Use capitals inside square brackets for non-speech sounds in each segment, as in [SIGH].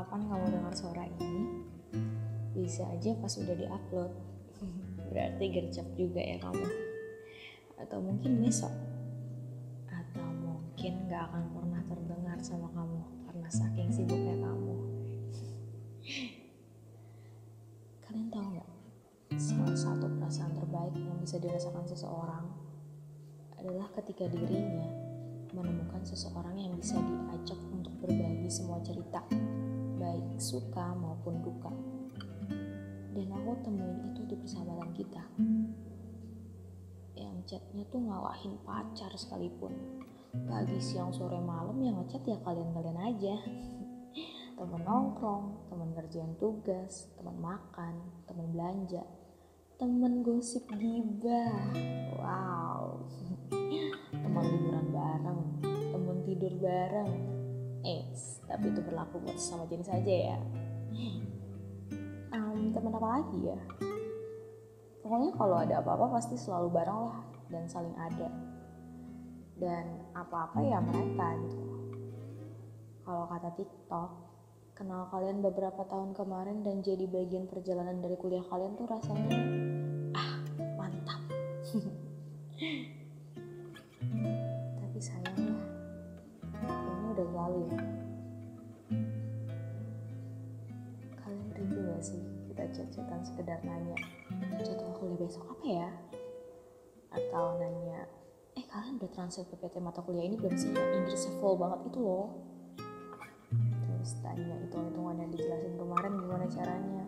kapan kamu dengar suara ini, bisa aja pas udah diupload. [LAUGHS] Berarti gercep juga ya kamu. Atau mungkin besok. Atau mungkin gak akan pernah terdengar sama kamu karena saking sibuknya kamu. [LAUGHS] Kalian tahu nggak? Salah satu perasaan terbaik yang bisa dirasakan seseorang adalah ketika dirinya menemukan seseorang yang bisa diajak untuk berbagi semua cerita, baik suka maupun duka. Dan aku temuin itu di persahabatan kita. Yang chatnya tuh ngalahin pacar sekalipun. Pagi, siang, sore, malam yang ngechat ya kalian-kalian aja. [LAUGHS] temen nongkrong, temen kerjaan tugas, temen makan, temen belanja, temen gosip gibah. Wow. [LAUGHS] teman liburan bareng, teman tidur bareng. Eh, tapi itu berlaku buat sama jenis aja ya. Um, teman apa lagi ya? Pokoknya kalau ada apa-apa pasti selalu bareng lah dan saling ada. Dan apa-apa ya mereka gitu. Kalau kata TikTok, kenal kalian beberapa tahun kemarin dan jadi bagian perjalanan dari kuliah kalian tuh rasanya ah mantap. [LAUGHS] Tapi sayangnya ini udah lalu ya. Sih kita chat-chatan sekedar nanya jadwal kuliah besok apa ya? Atau nanya, eh kalian udah transfer PPT mata kuliah ini belum sih? Yang Inggrisnya full banget itu loh. Terus tanya hitung-hitungan yang dijelasin kemarin gimana caranya.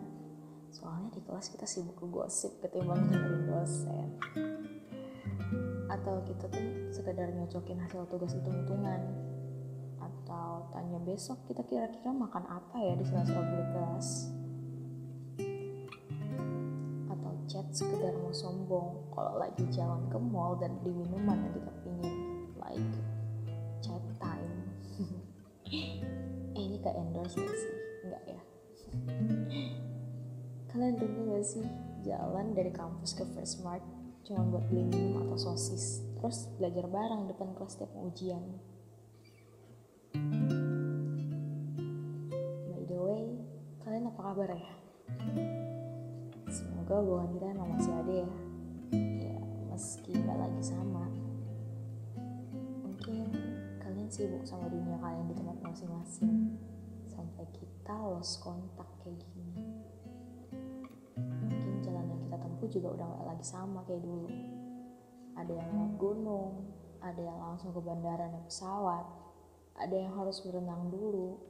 Soalnya di kelas kita sibuk ke gosip ketimbang dengerin dosen atau kita tuh sekedar nyocokin hasil tugas hitung-hitungan atau tanya besok kita kira-kira makan apa ya di sela-sela chat sekedar mau sombong kalau lagi jalan ke mall dan beli minuman yang kita pingin like chat time. [LAUGHS] Eh ini ke endorse gak sih? Enggak ya? [LAUGHS] Kalian dulu gak sih? Jalan dari kampus ke First Mart cuma buat beli minum atau sosis terus belajar bareng depan kelas tiap ujian. By the way kalian apa kabar ya semoga hubungan kita emang masih ada ya. Ya meski gak lagi sama. Mungkin kalian sibuk sama dunia kalian di tempat masing-masing. Sampai kita lost kontak kayak gini. Mungkin jalan yang kita tempuh juga udah gak lagi sama kayak dulu. Ada yang naik gunung ada yang langsung ke bandara naik pesawat ada yang harus berenang dulu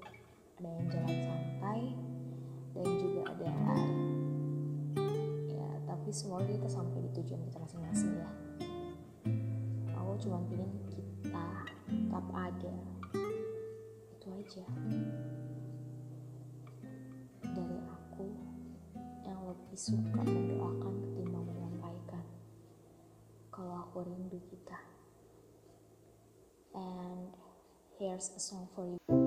semoga kita sampai di tujuan kita masing-masing ya. Aku cuma pilih kita tetap ada. Itu aja. Dari aku yang lebih suka mendoakan ketimbang menyampaikan. Kalau aku rindu kita. And here's a song for you